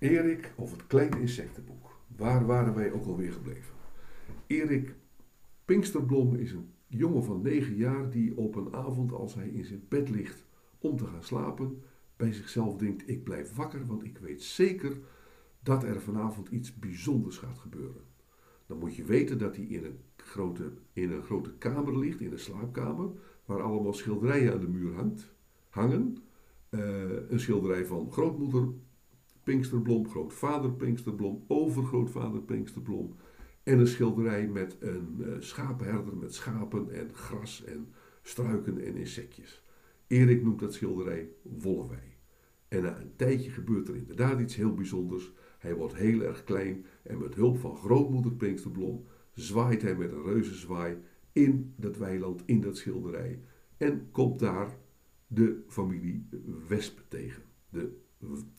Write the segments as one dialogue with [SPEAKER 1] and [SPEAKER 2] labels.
[SPEAKER 1] Erik of het kleine insectenboek. Waar waren wij ook alweer gebleven? Erik Pinksterblom is een jongen van 9 jaar die op een avond als hij in zijn bed ligt om te gaan slapen, bij zichzelf denkt: Ik blijf wakker, want ik weet zeker dat er vanavond iets bijzonders gaat gebeuren. Dan moet je weten dat hij in een grote, in een grote kamer ligt, in een slaapkamer, waar allemaal schilderijen aan de muur hangt, hangen. Uh, een schilderij van grootmoeder Pinksterblom, grootvader Pinksterblom, overgrootvader Pinksterblom. En een schilderij met een uh, schapenherder met schapen en gras en struiken en insectjes. Erik noemt dat schilderij Wollewij. En na een tijdje gebeurt er inderdaad iets heel bijzonders. Hij wordt heel erg klein en met hulp van grootmoeder Pinksterblom zwaait hij met een reuzenzwaai in dat weiland, in dat schilderij. En komt daar de familie Wesp tegen. De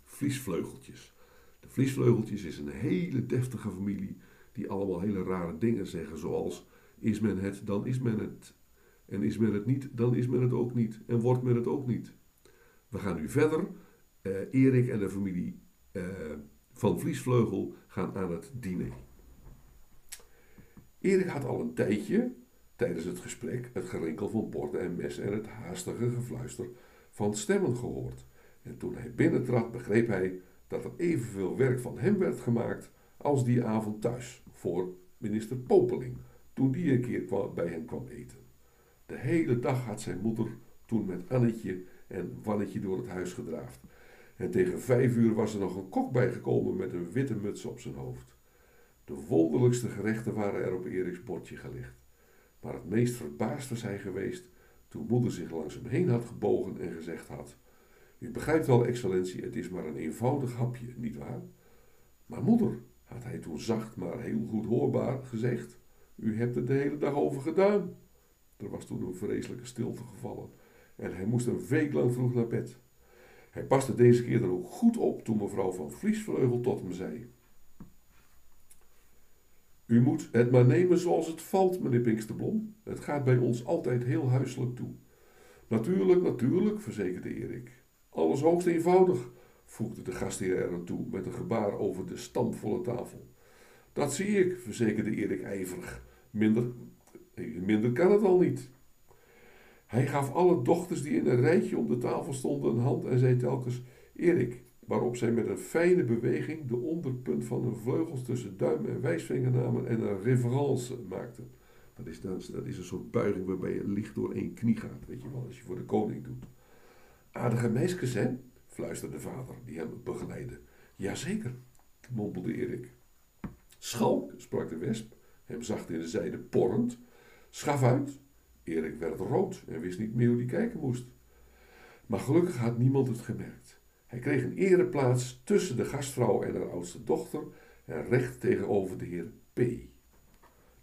[SPEAKER 1] vliesvleugeltjes. De vliesvleugeltjes is een hele deftige familie die allemaal hele rare dingen zeggen, zoals is men het, dan is men het. En is men het niet, dan is men het ook niet. En wordt men het ook niet. We gaan nu verder. Uh, Erik en de familie uh, van Vliesvleugel gaan aan het diner. Erik had al een tijdje tijdens het gesprek het gerinkel van borden en messen en het haastige gefluister van stemmen gehoord. En toen hij binnentrad, begreep hij dat er evenveel werk van hem werd gemaakt als die avond thuis voor minister Popeling, toen die een keer bij hem kwam eten. De hele dag had zijn moeder toen met Annetje en Wannetje door het huis gedraafd. En tegen vijf uur was er nog een kok bijgekomen met een witte muts op zijn hoofd. De wonderlijkste gerechten waren er op Eriks bordje gelegd. Maar het meest verbaasd was hij geweest toen moeder zich langs hem heen had gebogen en gezegd had: U begrijpt wel, excellentie, het is maar een eenvoudig hapje, nietwaar? Maar moeder, had hij toen zacht, maar heel goed hoorbaar gezegd: U hebt er de hele dag over gedaan. Er was toen een vreselijke stilte gevallen en hij moest een week lang vroeg naar bed. Hij paste deze keer dan ook goed op toen mevrouw van Vliesvleugel tot hem zei: U moet het maar nemen zoals het valt, meneer Pinksterblom. Het gaat bij ons altijd heel huiselijk toe. Natuurlijk, natuurlijk, verzekerde Erik. Alles hoogst eenvoudig, voegde de gastheer er aan toe met een gebaar over de stampvolle tafel. Dat zie ik, verzekerde Erik ijverig. Minder, minder kan het al niet. Hij gaf alle dochters die in een rijtje om de tafel stonden een hand en zei telkens: Erik, waarop zij met een fijne beweging de onderpunt van hun vleugels tussen duim en wijsvinger namen en een reverence maakten. Dat is, dat is een soort buiging waarbij je licht door één knie gaat, weet je wel, als je voor de koning doet. Aardige meisjes, hè? fluisterde vader, die hem begeleidde. Jazeker, mompelde Erik. Schalk, sprak de wesp, hem zacht in de zijde porrend. Schaf uit. Erik werd rood en wist niet meer hoe hij kijken moest. Maar gelukkig had niemand het gemerkt. Hij kreeg een ereplaats tussen de gastvrouw en haar oudste dochter en recht tegenover de heer P.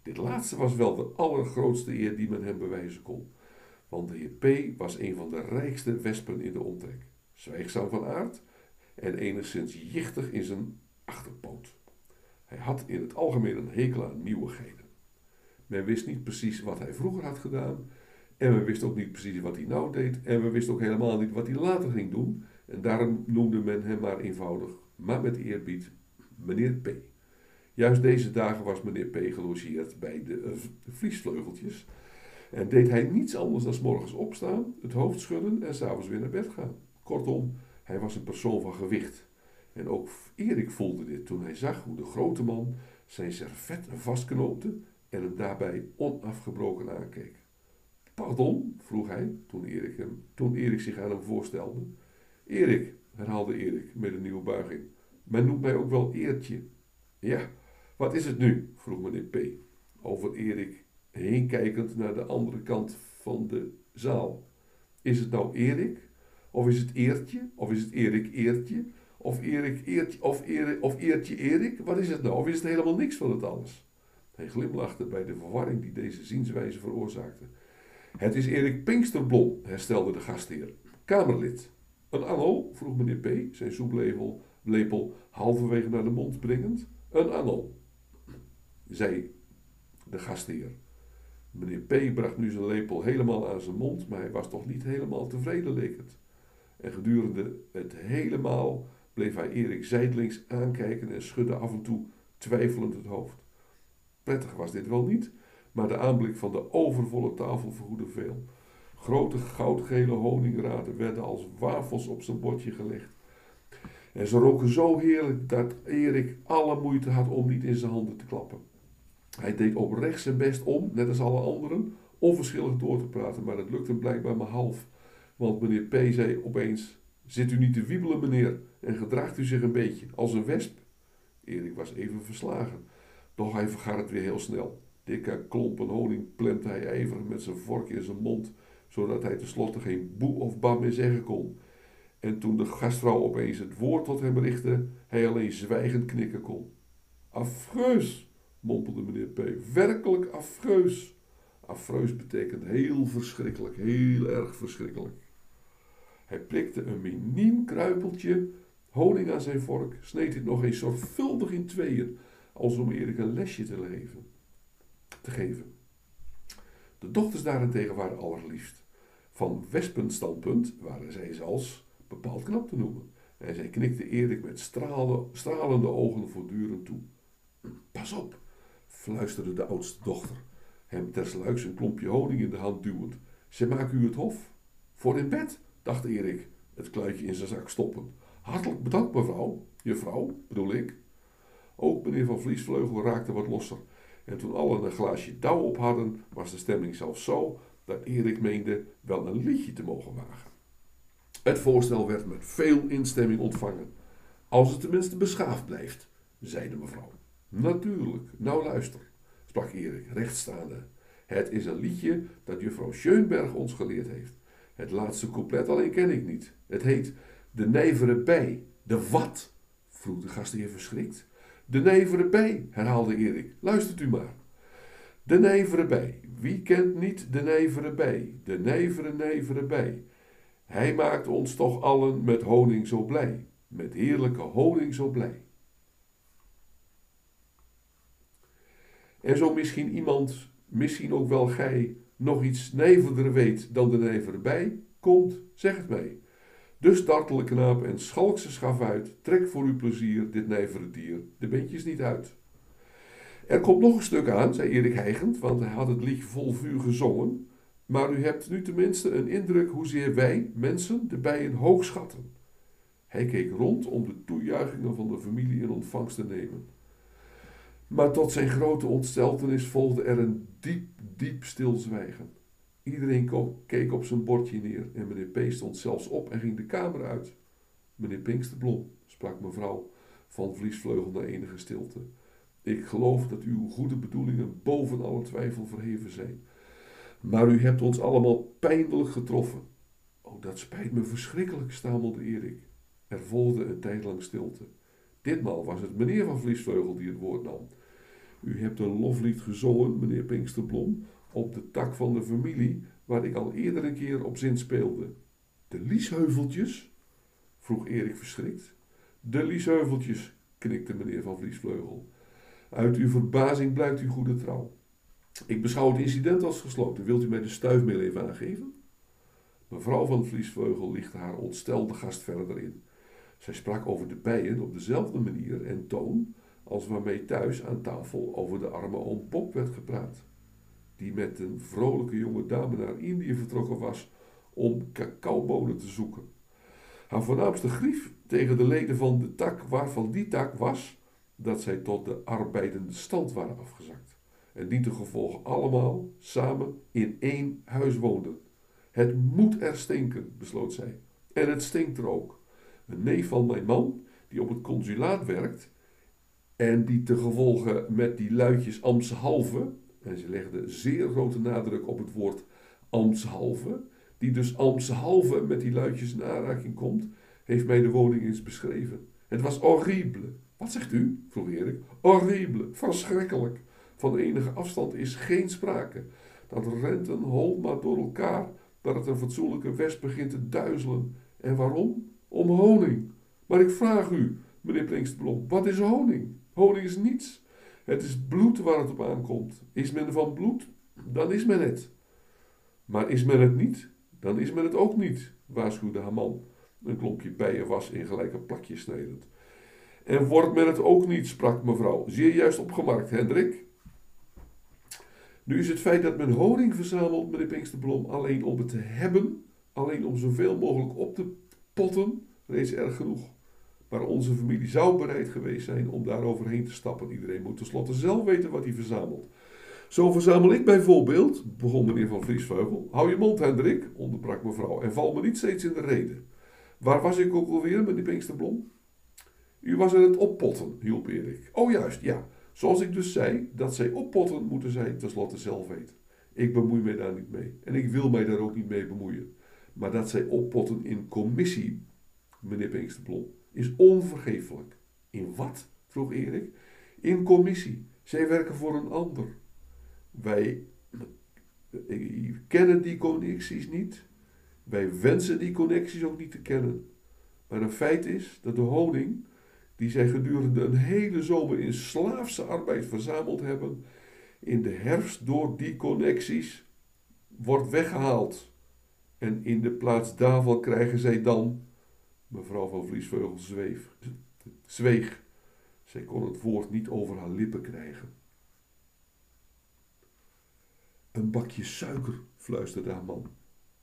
[SPEAKER 1] Dit laatste was wel de allergrootste eer die men hem bewijzen kon, want de heer P. was een van de rijkste wespen in de omtrek, zwijgzaam van aard en enigszins jichtig in zijn achterpoot. Hij had in het algemeen een hekel aan nieuwigheden. Men wist niet precies wat hij vroeger had gedaan. En we wisten ook niet precies wat hij nou deed. En we wisten ook helemaal niet wat hij later ging doen. En daarom noemde men hem maar eenvoudig, maar met eerbied, meneer P. Juist deze dagen was meneer P. gelogeerd bij de, uh, vliesvleugeltjes. En deed hij niets anders dan s morgens opstaan, het hoofd schudden en s'avonds weer naar bed gaan. Kortom, hij was een persoon van gewicht. En ook Erik voelde dit toen hij zag hoe de grote man zijn servet vastknoopte en hem daarbij onafgebroken aankeek. Pardon? vroeg hij toen Erik, hem, toen Erik zich aan hem voorstelde. Erik, herhaalde Erik met een nieuwe buiging. Men noemt mij ook wel Eertje. Ja, wat is het nu? vroeg meneer P. Over Erik heen kijkend naar de andere kant van de zaal. Is het nou Erik? Of is het Eertje? Of is het Erik Eertje? Of Erik Eertje? Of, Erik, of Eertje Erik? Wat is het nou? Of is het helemaal niks van het alles? Hij glimlachte bij de verwarring die deze zienswijze veroorzaakte. Het is Erik Pinksterblom, herstelde de gastheer. Kamerlid. Een anno? vroeg meneer P., zijn soeplepel lepel halverwege naar de mond brengend. Een anno, zei de gastheer. Meneer P. bracht nu zijn lepel helemaal aan zijn mond, maar hij was toch niet helemaal tevreden, leek het. En gedurende het helemaal bleef hij Erik zijdelings aankijken en schudde af en toe twijfelend het hoofd. Prettig was dit wel niet, maar de aanblik van de overvolle tafel vergoedde veel. Grote goudgele honingraden werden als wafels op zijn bordje gelegd. En ze roken zo heerlijk dat Erik alle moeite had om niet in zijn handen te klappen. Hij deed oprecht zijn best om, net als alle anderen, onverschillig door te praten, maar het lukte blijkbaar maar half. Want meneer P. zei opeens: Zit u niet te wiebelen, meneer, en gedraagt u zich een beetje als een wesp? Erik was even verslagen, doch hij vergat het weer heel snel. Dikke klompen honing plemte hij ijverig met zijn vork in zijn mond, zodat hij tenslotte geen boe of bam meer zeggen kon. En toen de gastvrouw opeens het woord tot hem richtte, hij alleen zwijgend knikken kon. Afreus, mompelde meneer P. Werkelijk afreus. Afreus betekent heel verschrikkelijk, heel erg verschrikkelijk. Hij prikte een miniem kruipeltje honing aan zijn vork, sneed dit nog eens zorgvuldig in tweeën, als om Erik een lesje te, geven. De dochters daarentegen waren allerliefst. Van wespenstandpunt waren zij zelfs bepaald knap te noemen. En zij knikte Erik met stralende ogen voortdurend toe. Pas op, fluisterde de oudste dochter, hem tersluiks een klompje honing in de hand duwend. Ze maken u het hof. Voor in bed, dacht Erik, het kluitje in zijn zak stoppend. Hartelijk bedankt, mevrouw. Juffrouw, bedoel ik. Ook meneer van Vliesvleugel raakte wat losser. En toen allen een glaasje dauw op hadden, was de stemming zelfs zo dat Erik meende wel een liedje te mogen wagen. Het voorstel werd met veel instemming ontvangen. Als het tenminste beschaafd blijft, zei de mevrouw. Natuurlijk, nou luister, sprak Erik rechtstaande. Het is een liedje dat juffrouw Schönberg ons geleerd heeft. Het laatste couplet alleen ken ik niet. Het heet De nijvere bij. De wat? vroeg de gastheer verschrikt. De nijvere bij, herhaalde Erik. Luistert u maar. De nijvere bij. Wie kent niet de nijvere bij? De nijvere, nijvere bij. Hij maakt ons toch allen met honing zo blij. Met heerlijke honing zo blij. En zo misschien iemand, misschien ook wel gij, nog iets nijverder weet dan de nijver bij, komt, zeg het mij. Dus dartele knaap en schalkse schaf uit, trek voor uw plezier dit nijvere dier de beentjes niet uit. Er komt nog een stuk aan, zei Erik hijgend, want hij had het liedje vol vuur gezongen. Maar u hebt nu tenminste een indruk hoezeer wij, mensen, de bijen hoog schatten. Hij keek rond om de toejuichingen van de familie in ontvangst te nemen. Maar tot zijn grote ontsteltenis volgde er een diep, diep stilzwijgen. Iedereen keek op zijn bordje neer en meneer P. stond zelfs op en ging de kamer uit. Meneer Pinksterblom, sprak mevrouw van Vliesvleugel na enige stilte. Ik geloof dat uw goede bedoelingen boven alle twijfel verheven zijn. Maar u hebt ons allemaal pijnlijk getroffen. Oh, dat spijt me verschrikkelijk, stamelde Erik. Er volgde een tijd lang stilte. Ditmaal was het meneer van Vliesvleugel die het woord nam. U hebt een loflied gezongen, meneer Pinksterblom, op de tak van de familie waar ik al eerder een keer op zin speelde. De liesheuveltjes? vroeg Erik verschrikt. De liesheuveltjes, knikte meneer van Vliesvleugel. Uit uw verbazing blijkt uw goede trouw. Ik beschouw het incident als gesloten. Wilt u mij de stuifmeel even aangeven? Mevrouw van Vliesvleugel lichtte haar ontstelde gast verder in. Zij sprak over de bijen op dezelfde manier en toon als waarmee thuis aan tafel over de arme oom Bob werd gepraat, die met een vrolijke jonge dame naar Indië vertrokken was om cacaobonen te zoeken. Haar voornaamste grief tegen de leden van de tak waarvan die tak was dat zij tot de arbeidende stand waren afgezakt en die te gevolg allemaal samen in één huis woonden. Het moet er stinken, besloot zij. En het stinkt er ook. Een neef van mijn man, die op het consulaat werkt, en die te gevolge met die luidjes Amshalve, en ze legde zeer grote nadruk op het woord Amshalve, die dus Amshalve met die luidjes in aanraking komt, heeft mij de woning eens beschreven. Het was horrible. Wat zegt u? vroeg Erik. Horrible, verschrikkelijk. Van enige afstand is geen sprake. Dat rent een hol maar door elkaar, dat het een fatsoenlijke wesp begint te duizelen. En waarom? Om honing. Maar ik vraag u, meneer Pinksterblom, wat is honing? Honing is niets. Het is bloed waar het op aankomt. Is men van bloed, dan is men het. Maar is men het niet, dan is men het ook niet, waarschuwde haar man. een klompje bijen was in gelijke plakjes snijdend. En wordt men het ook niet, sprak mevrouw, zeer juist opgemarkt, Hendrik. Nu is het feit dat men honing verzamelt, meneer Pinksterblom, alleen om het te hebben, alleen om zoveel mogelijk op te potten, reeds erg genoeg. Maar onze familie zou bereid geweest zijn om daar overheen te stappen. Iedereen moet tenslotte zelf weten wat hij verzamelt. Zo verzamel ik bijvoorbeeld, begon meneer van Vriesveugel. Hou je mond, Hendrik, onderbrak mevrouw, en val me niet steeds in de reden. Waar was ik ook alweer, meneer Pinksterblom? U was aan het oppotten, hielp Erik. Oh juist, ja. Zoals ik dus zei, dat zij oppotten moeten zij tenslotte zelf weten. Ik bemoei mij daar niet mee. En ik wil mij daar ook niet mee bemoeien. Maar dat zij oppotten in commissie, meneer Pinksterblom, is onvergeeflijk. In wat? vroeg Erik. In commissie. Zij werken voor een ander. Wij kennen die connecties niet. Wij wensen die connecties ook niet te kennen. Maar een feit is dat de honing, die zij gedurende een hele zomer in slaafse arbeid verzameld hebben, in de herfst door die connecties wordt weggehaald. En in de plaats daarvan krijgen zij dan, mevrouw van Vliesveugel zweef, zweeg. Zij kon het woord niet over haar lippen krijgen. Een bakje suiker, fluisterde haar man.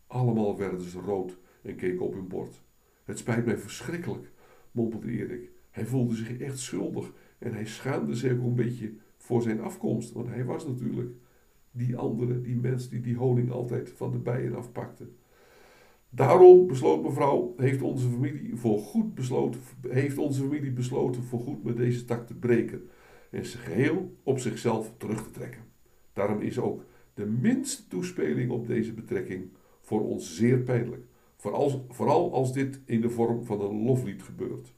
[SPEAKER 1] Allemaal werden ze rood en keken op hun bord. Het spijt mij verschrikkelijk, mompelde Erik. Hij voelde zich echt schuldig en hij schaamde zich ook een beetje voor zijn afkomst, want hij was natuurlijk die andere, die mens die die honing altijd van de bijen afpakte. Daarom besloot mevrouw, heeft onze familie voor goed besloten, heeft onze familie besloten voor goed met deze tak te breken en zich geheel op zichzelf terug te trekken. Daarom is ook de minste toespeling op deze betrekking voor ons zeer pijnlijk. Vooral, vooral als dit in de vorm van een loflied gebeurt.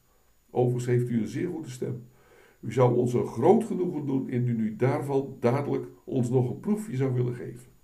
[SPEAKER 1] Overigens heeft u een zeer goede stem. U zou ons een groot genoegen doen indien u daarvan dadelijk ons nog een proefje zou willen geven.